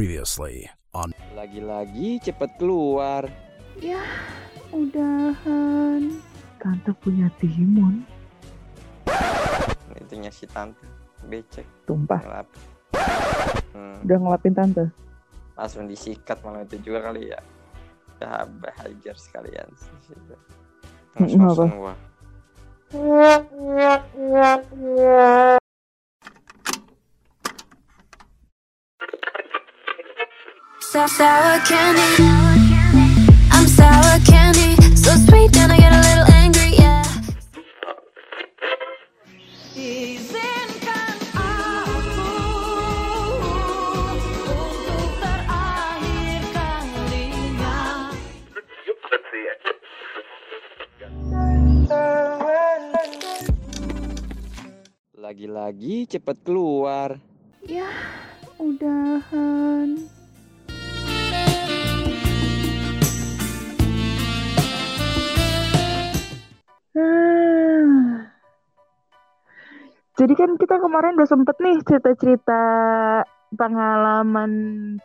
Previously on Lagi-lagi cepet keluar. Ya, udahan. Tante punya timun. Intinya si tante becek Tumpah. ngelap. Hmm, Udah ngelapin tante. langsung disikat malam itu juga kali ya. Ya bahagia sekalian. Apa? semua. Sour, sour candy. I'm sour candy. So sweet, then I get a little angry, yeah. Izinkan aku untuk terakhir kalinya. Lagi-lagi cepet keluar. Ya, udahan. Jadi kan kita kemarin udah sempet nih cerita-cerita pengalaman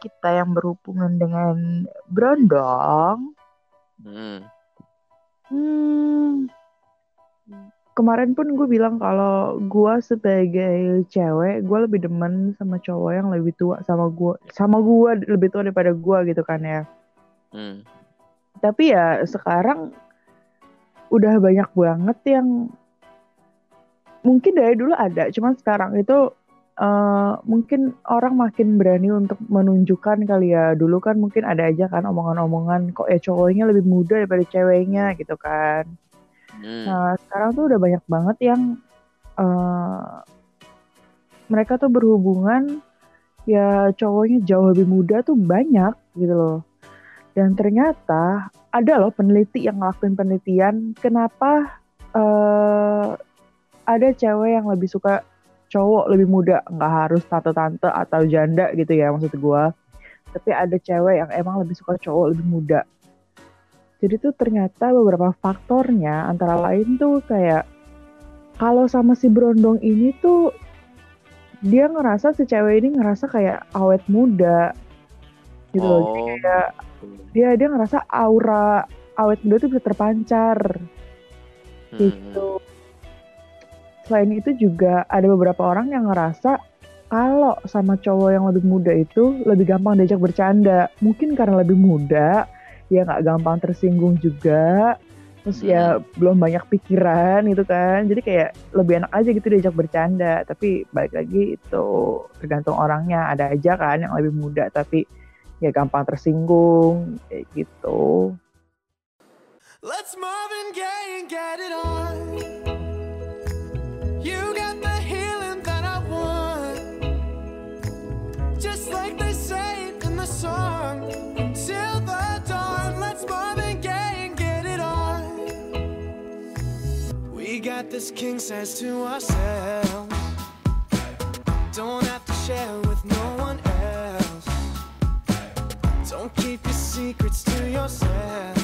kita yang berhubungan dengan berondong. Hmm. Hmm. Kemarin pun gue bilang kalau gue sebagai cewek, gue lebih demen sama cowok yang lebih tua sama gue, sama gue lebih tua daripada gue gitu kan ya. Hmm. Tapi ya sekarang udah banyak banget yang mungkin dari dulu ada, cuman sekarang itu eh, mungkin orang makin berani untuk menunjukkan kali ya. Dulu kan mungkin ada aja kan omongan-omongan kok ya cowoknya lebih muda daripada ceweknya gitu kan. Hmm. Nah, sekarang tuh udah banyak banget yang eh, mereka tuh berhubungan ya cowoknya jauh lebih muda tuh banyak gitu loh. Dan ternyata ada loh peneliti yang ngelakuin penelitian kenapa eh, ada cewek yang lebih suka cowok lebih muda, nggak harus tante-tante atau janda gitu ya maksud gua. Tapi ada cewek yang emang lebih suka cowok lebih muda. Jadi tuh ternyata beberapa faktornya antara lain tuh kayak kalau sama si Brondong ini tuh dia ngerasa si cewek ini ngerasa kayak awet muda gitu loh. Jadi Oh. kayak dia dia ngerasa aura awet muda tuh bisa terpancar Hmm. gitu. Selain itu juga ada beberapa orang yang ngerasa kalau sama cowok yang lebih muda itu lebih gampang diajak bercanda. Mungkin karena lebih muda, ya nggak gampang tersinggung juga. Terus ya belum banyak pikiran gitu kan. Jadi kayak lebih enak aja gitu diajak bercanda. Tapi balik lagi itu tergantung orangnya. Ada aja kan yang lebih muda tapi ya gampang tersinggung kayak gitu. Let's Marvin Gaye and get it on. You got the healing that I want. Just like they say in the song. Until the dawn, let's and get it on. We got this king size to ourselves. Don't have to share with no one else. Don't keep your secrets to yourself.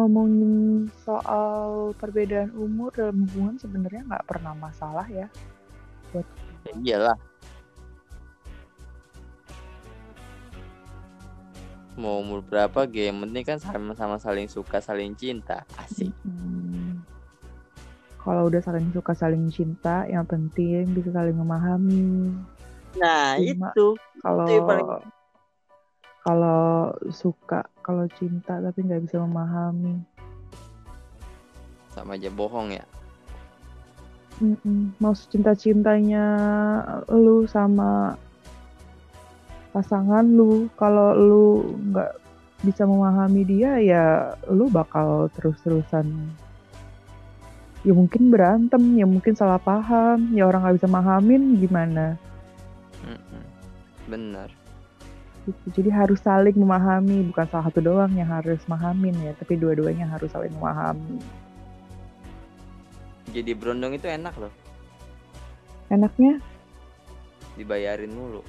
Ngomongin soal perbedaan umur dalam hubungan sebenarnya nggak pernah masalah ya. Ya iyalah. Mau umur berapa game penting kan sama-sama saling suka, saling cinta. Asik. Hmm. Kalau udah saling suka, saling cinta, yang penting bisa saling memahami. Nah, Cuma- itu. Kalau Itu yang paling- kalau suka, kalau cinta tapi nggak bisa memahami, Sama aja bohong ya. Mm-mm. mau cinta-cintanya lu sama pasangan lu, kalau lu nggak bisa memahami dia, ya lu bakal terus-terusan. Ya mungkin berantem, ya mungkin salah paham, ya orang nggak bisa mahamin gimana? Mm-mm. Bener. Gitu. Jadi harus saling memahami, bukan salah satu doang yang harus mahamin ya, tapi dua-duanya harus saling memahami. Jadi berondong itu enak loh. Enaknya Dibayarin mulu.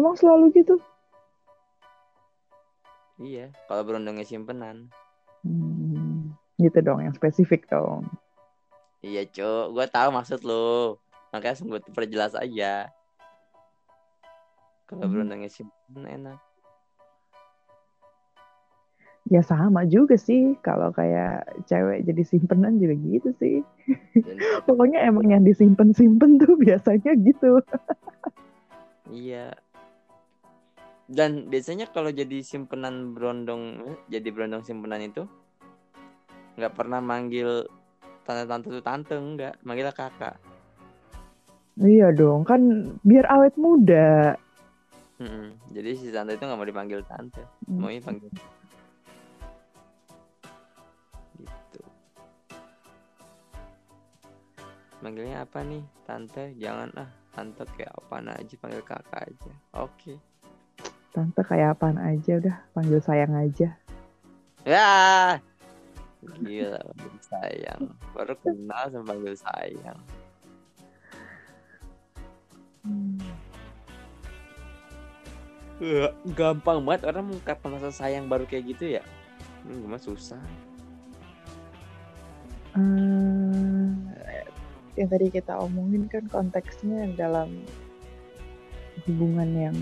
emang selalu gitu. Iya, kalau berondongnya simpenan. Hmm, gitu dong, yang spesifik dong. Iya, Cuk. Gua tahu maksud lu. Makanya langsung gue perjelas aja. Kalau Hmm. berondongnya simpenan enak. Ya sama juga sih, kalau kayak cewek jadi simpenan juga gitu sih. Dan- Pokoknya emang yang disimpen-simpen tuh biasanya gitu. Iya. Dan biasanya kalau jadi simpenan berondong, jadi berondong simpenan itu nggak pernah manggil tante-tante tuh tante enggak, manggilnya kakak. Iya dong, kan biar awet muda. Mm-mm. Jadi si tante itu nggak mau dipanggil tante, Hmm. maunya panggil gitu. Manggilnya apa nih, tante? Jangan ah, tante kayak apaan aja, panggil kakak aja. Oke. Tante kayak apaan aja udah, panggil sayang aja. Ya. Gila, panggil sayang. Baru kenal sama panggil sayang. Gampang banget orang mengungkapkan rasa sayang baru kayak gitu ya. Ini gimana susah. Eh, yang tadi kita omongin kan konteksnya dalam hubungan yang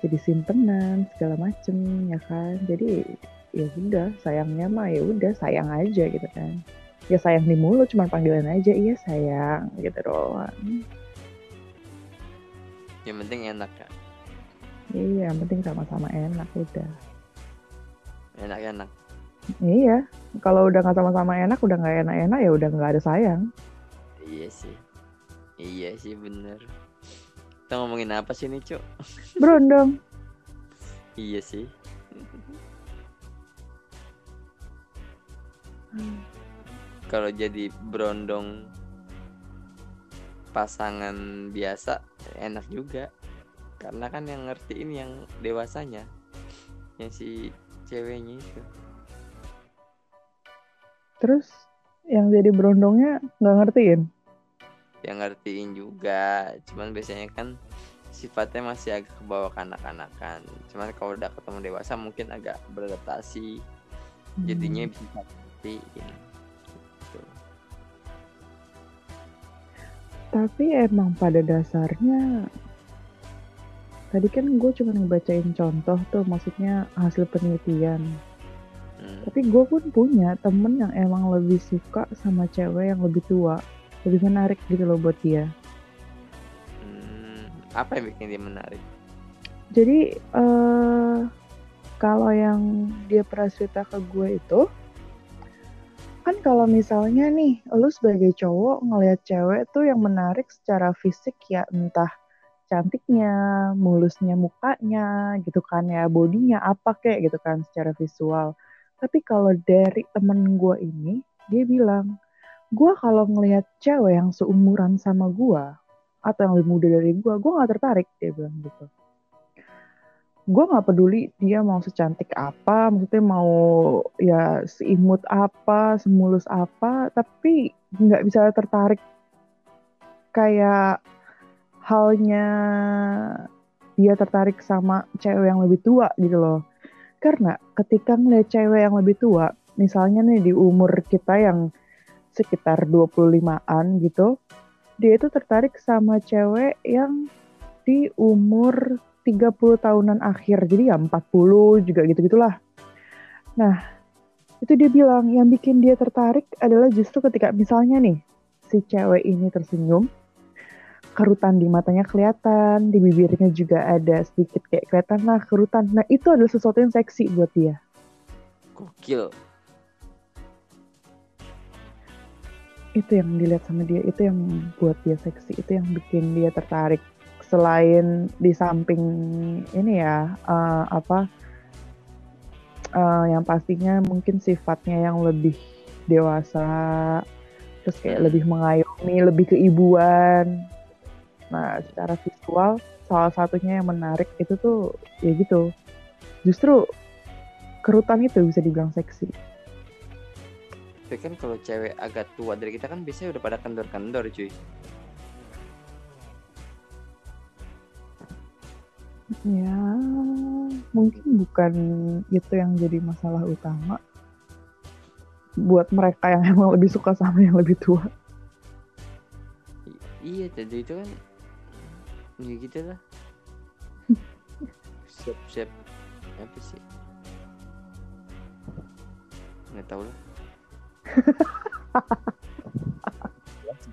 jadi simpenan segala macem ya kan jadi ya udah sayangnya mah ya udah sayang aja gitu kan ya sayang di mulut cuma panggilan aja iya sayang gitu doang Yang penting enak ya. Iya yang penting sama-sama enak udah Enak-enak. iya kalau udah nggak sama-sama enak udah nggak enak-enak ya udah nggak ada sayang Iya sih. Iya sih bener. Kita ngomongin apa sih nih, Cuk? berondong Iya sih. Kalau jadi berondong pasangan biasa enak juga. Karena kan yang ngertiin yang dewasanya. Yang si ceweknya itu. terus yang jadi berondongnya nggak ngertiin Yang ngertiin juga. Cuman biasanya kan sifatnya masih agak ke bawah kanak-kanakan. Cuman kalau udah ketemu dewasa mungkin agak beradaptasi. Jadinya Hmm. bisa ngertiin. Gitu. Tapi emang pada dasarnya tadi kan gue cuma ngebacain contoh tuh maksudnya hasil penelitian Hmm. tapi gue pun punya temen yang emang lebih suka sama cewek yang lebih tua lebih menarik gitu loh buat dia Hmm, apa yang bikin dia menarik? jadi eh kalau yang dia pernah cerita ke gue itu kan kalau misalnya nih lu sebagai cowok ngelihat cewek tuh yang menarik secara fisik ya entah cantiknya, mulusnya mukanya gitu kan ya, bodinya apa kayak gitu kan secara visual. Tapi kalau dari temen gue ini, dia bilang, gue kalau ngelihat cewek yang seumuran sama gue atau yang lebih muda dari gue, gue nggak tertarik dia bilang gitu. Gue nggak peduli dia mau secantik apa, maksudnya mau ya seimut apa, semulus apa, tapi nggak bisa tertarik kayak halnya dia tertarik sama cewek yang lebih tua gitu loh. Karena ketika ngeliat cewek yang lebih tua, misalnya nih di umur kita yang sekitar 25-an gitu, dia itu tertarik sama cewek yang di umur 30 tahunan akhir. Jadi ya 40 juga gitu-gitulah. Nah, itu dia bilang yang bikin dia tertarik adalah justru ketika misalnya nih si cewek ini tersenyum, kerutan di matanya kelihatan, di bibirnya juga ada sedikit kayak kelihatan lah kerutan. Nah itu adalah sesuatu yang seksi buat dia. Gokil. Itu yang dilihat sama dia, itu yang buat dia seksi, itu yang bikin dia tertarik. Selain di samping ini ya, eh, apa, eh, yang pastinya mungkin sifatnya yang lebih dewasa, terus kayak lebih mengayomi, lebih keibuan. Nah, secara visual salah satunya yang menarik itu tuh ya gitu. Justru kerutan itu bisa dibilang seksi. Tapi kan kalau cewek agak tua dari kita kan biasanya udah pada kendor-kendor cuy. Ya, mungkin bukan itu yang jadi masalah utama buat mereka yang emang lebih suka sama yang lebih tua. I- iya jadi itu kan ya gitu lah. siap siap apa sih? Nggak tahu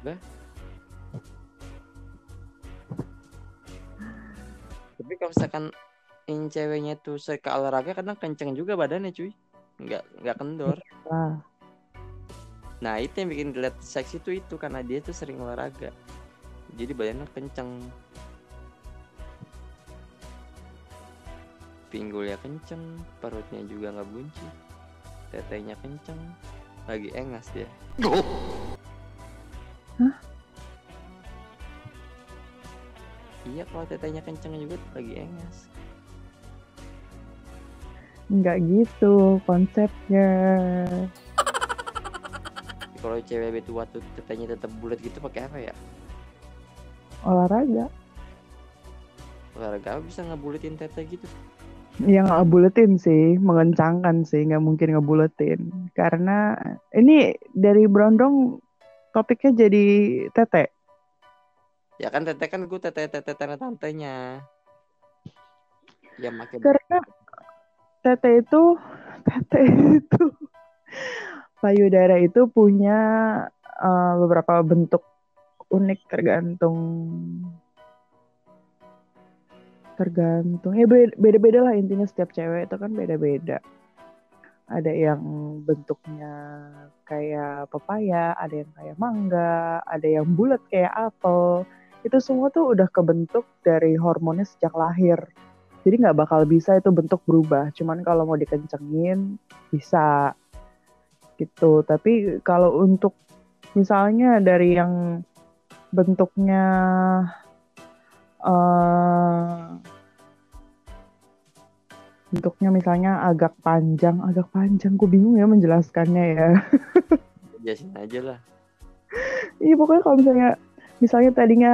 lah. Tapi kalau misalkan yang ceweknya tuh suka olahraga kadang kenceng juga badannya cuy. Nggak nggak kendor. Nah, Nah itu yang bikin dilihat seksi tuh itu karena dia tuh sering olahraga. Jadi badannya kenceng. Pinggulnya kenceng, perutnya juga nggak bunci, tetenya kenceng, lagi engas dia. Hah? Iya kalau tetenya kenceng juga lagi engas. nggak gitu konsepnya. Kalau cewek lebih tua tuh tetenya tetap bulat gitu pakai apa ya? Olahraga. Olahraga bisa ngebuletin tete gitu? Yang nggak buletin sih, mengencangkan sih, nggak mungkin ngebuletin. Karena ini dari Brondong topiknya jadi tete. Ya kan tete kan gue tete tete tante tantenya. Ya makin Karena tete itu, tete itu, payudara itu punya eh, beberapa bentuk unik tergantung tergantung. Ya be- beda-beda lah intinya setiap cewek itu kan beda-beda. Ada yang bentuknya kayak pepaya ada yang kayak mangga ada yang bulat kayak apel. Itu semua tuh udah kebentuk dari hormonnya sejak lahir. Jadi nggak bakal bisa itu bentuk berubah. Cuman kalau mau dikencengin bisa. Gitu. Tapi kalau untuk misalnya dari yang bentuknya eh bentuknya misalnya agak panjang agak panjang. Gue bingung ya menjelaskannya ya. Jelasin aja lah. iya pokoknya kalau misalnya misalnya tadinya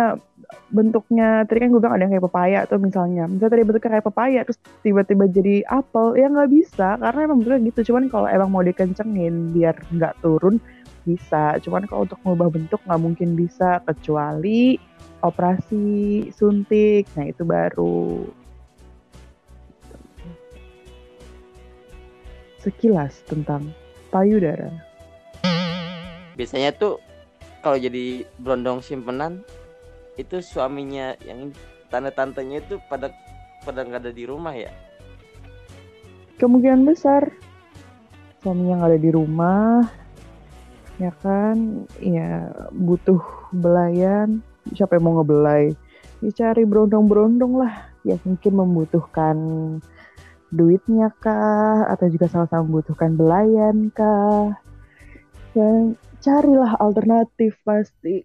bentuknya tadi kan gue bilang ada yang kayak pepaya tuh misalnya. Misalnya tadi bentuknya kayak pepaya terus tiba-tiba jadi apel ya nggak bisa. Karena emang bentuknya gitu. Cuman kalau emang mau dikencengin biar nggak turun bisa. Cuman kalau untuk mengubah bentuk nggak mungkin bisa kecuali operasi suntik. Nah itu baru. Sekilas tentang payudara. biasanya tuh kalau jadi brondong simpenan itu suaminya yang tante-tantenya itu pada pada nggak ada di rumah ya Kemungkinan besar suaminya nggak ada di rumah, ya kan? Ya butuh belayan. Siapa yang mau ngebelai? Ya cari berondong-berondong lah. Ya mungkin membutuhkan duitnya kah? Atau juga sama-sama membutuhkan belayan kah? Ya carilah alternatif pasti.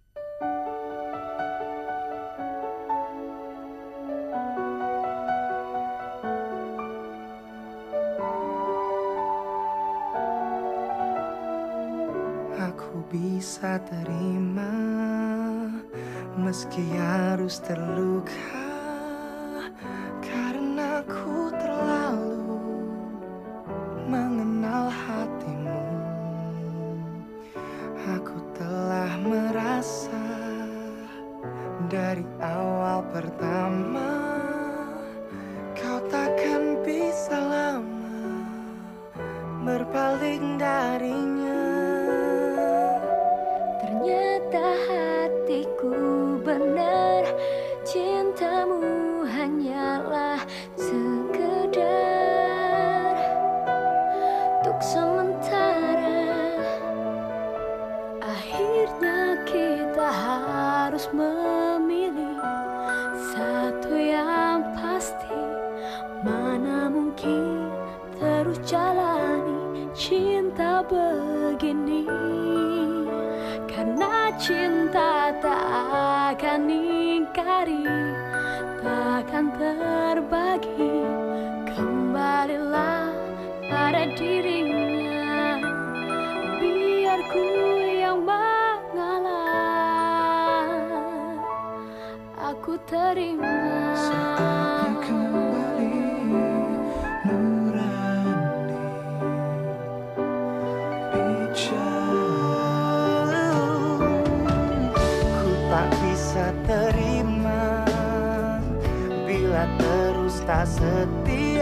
Setia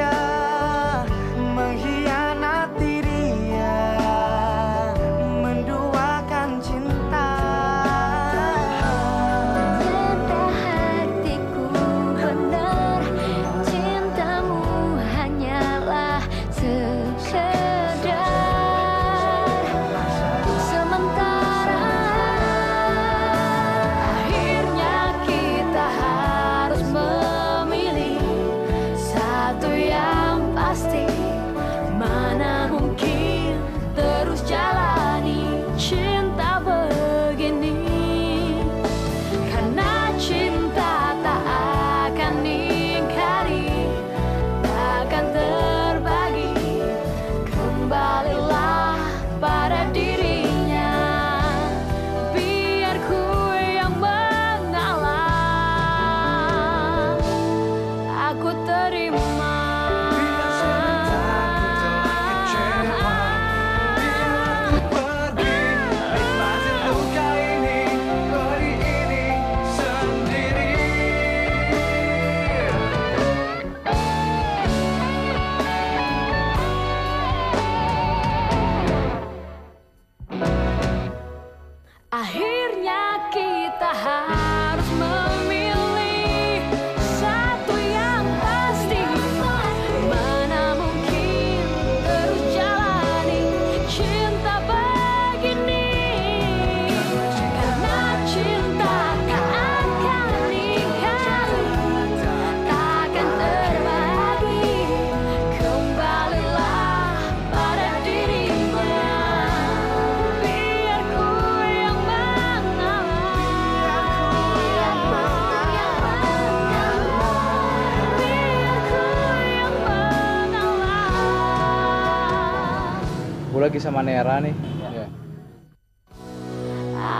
lagi sama Nera nih. Ya.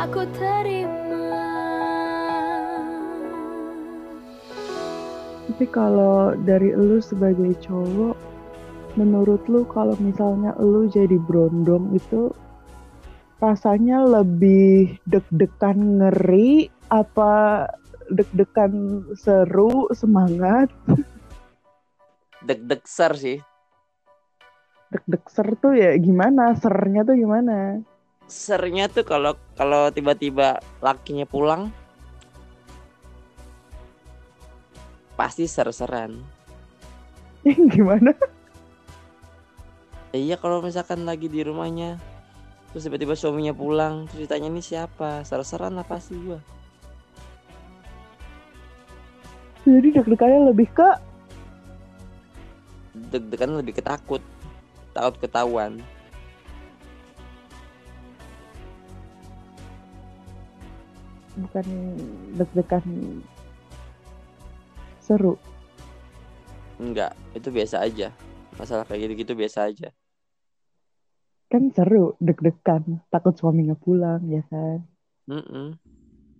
Aku terima Tapi kalau dari elu sebagai cowok, menurut lu kalau misalnya elu jadi brondong itu rasanya lebih deg-degan ngeri apa deg-degan seru semangat Deg-deg ser sih. Deg-deg ser tuh ya gimana? Sernya tuh gimana? Sernya tuh kalau kalau tiba-tiba lakinya pulang pasti ser-seran. gimana? Eh, iya kalau misalkan lagi di rumahnya terus tiba-tiba suaminya pulang terus ditanya ini siapa? Ser-seran lah pasti gua. Jadi deg-degannya lebih ke? Deg-degan lebih ketakut takut ketahuan. Bukan deg-degan seru. Enggak itu biasa aja. Masalah kayak gitu-gitu biasa aja. Kan seru deg-degan. Takut suaminya pulang ya kan.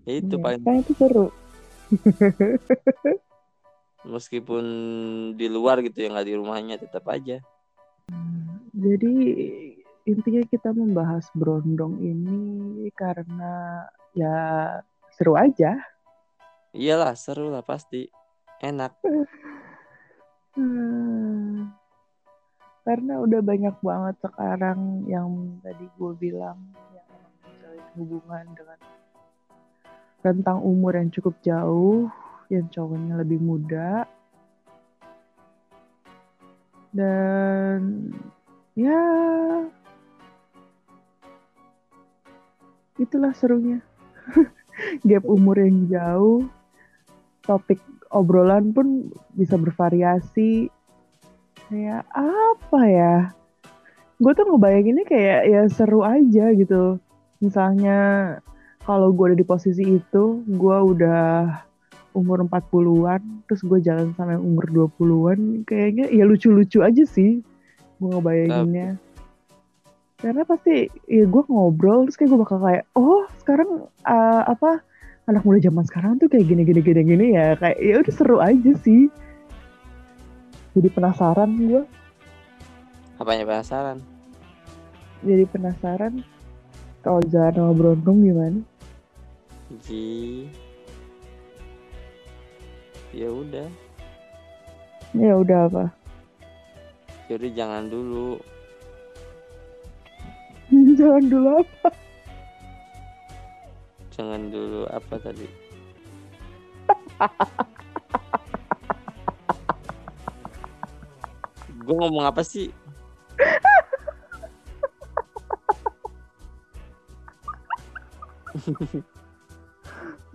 Ya itu Iya, paling kan itu seru. Meskipun di luar gitu ya nggak di rumahnya tetap aja jadi intinya kita membahas brondong ini karena ya seru aja iyalah seru lah pasti enak Hmm. Karena udah banyak banget sekarang yang tadi gue bilang yang menjalin hubungan dengan rentang umur yang cukup jauh, yang cowoknya lebih muda. Dan ya itulah serunya. Gap umur yang jauh, topik obrolan pun bisa bervariasi. Kayak apa ya? Gue tuh ngebayanginnya kayak ya seru aja gitu. Misalnya kalau gue ada di posisi itu gue udah umur 40-an terus gue jalan sama yang umur 20-an kayaknya ya lucu-lucu aja sih gue ngebayanginnya. Karena pasti ya gue ngobrol terus kayak gue bakal kayak oh sekarang uh, apa anak muda zaman sekarang tuh kayak gini gini gini gini ya. Kayak ya udah seru aja sih. Jadi penasaran gue apanya penasaran? Jadi penasaran kalau jalan sama Brondong gimana? Ji ya udah. Ya udah apa? Jadi jangan dulu. Jangan dulu apa? Jangan dulu apa tadi? Gue ngomong apa sih?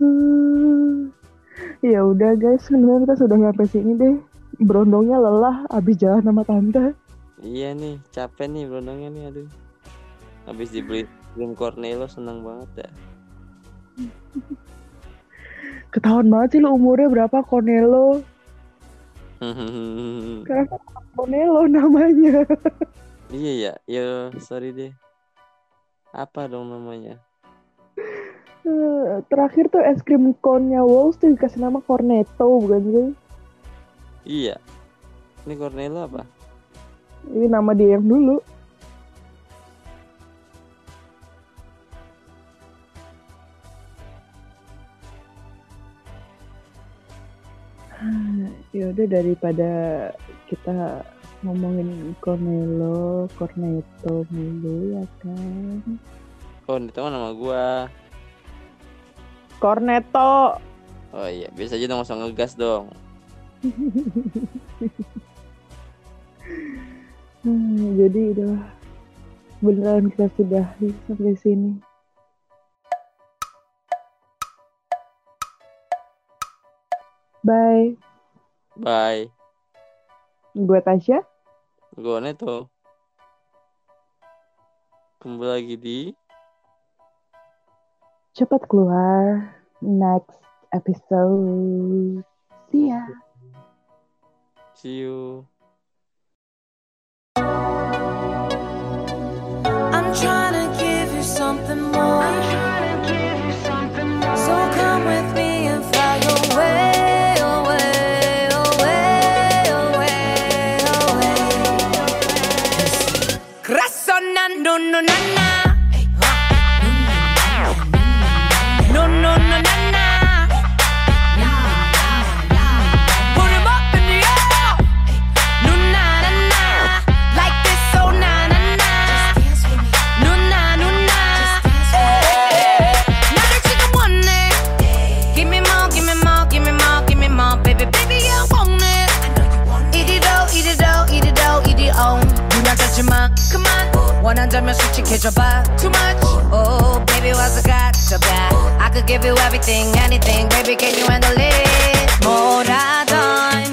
Hmm. ya udah guys. Sebenarnya kita sudah sampai sini deh. Brondongnya lelah abis jalan sama tante. Iya nih capek nih berondongnya nih aduh. Habis dibeli krim Cornelo seneng banget ya. Ketahuan banget sih lu umurnya berapa Cornelo karena Cornelo namanya. Iya ya ya sorry deh. Apa dong namanya terakhir tuh es krim cone-nya Walls tuh dikasih nama Cornetto bukan sih? Iya. Ini Cornelo apa? Ini nama dia yang dulu. Ya udah daripada kita ngomongin Cornelo, Cornetto mulu ya kan. mah nama gua Cornetto. oh iya biasa aja dong langsung ngegas dong Hmm, jadi udah beneran kita sudahi sampai sini. Bye. bye Gue Tasya. gue Neto kembali lagi di Cepat keluar. Next episode. See ya. see you 해주마 그만 원한다면 솔직해져봐. Too much. Oh baby what's I got so bad I could give you everything anything. Baby can you handle it? 뭐라던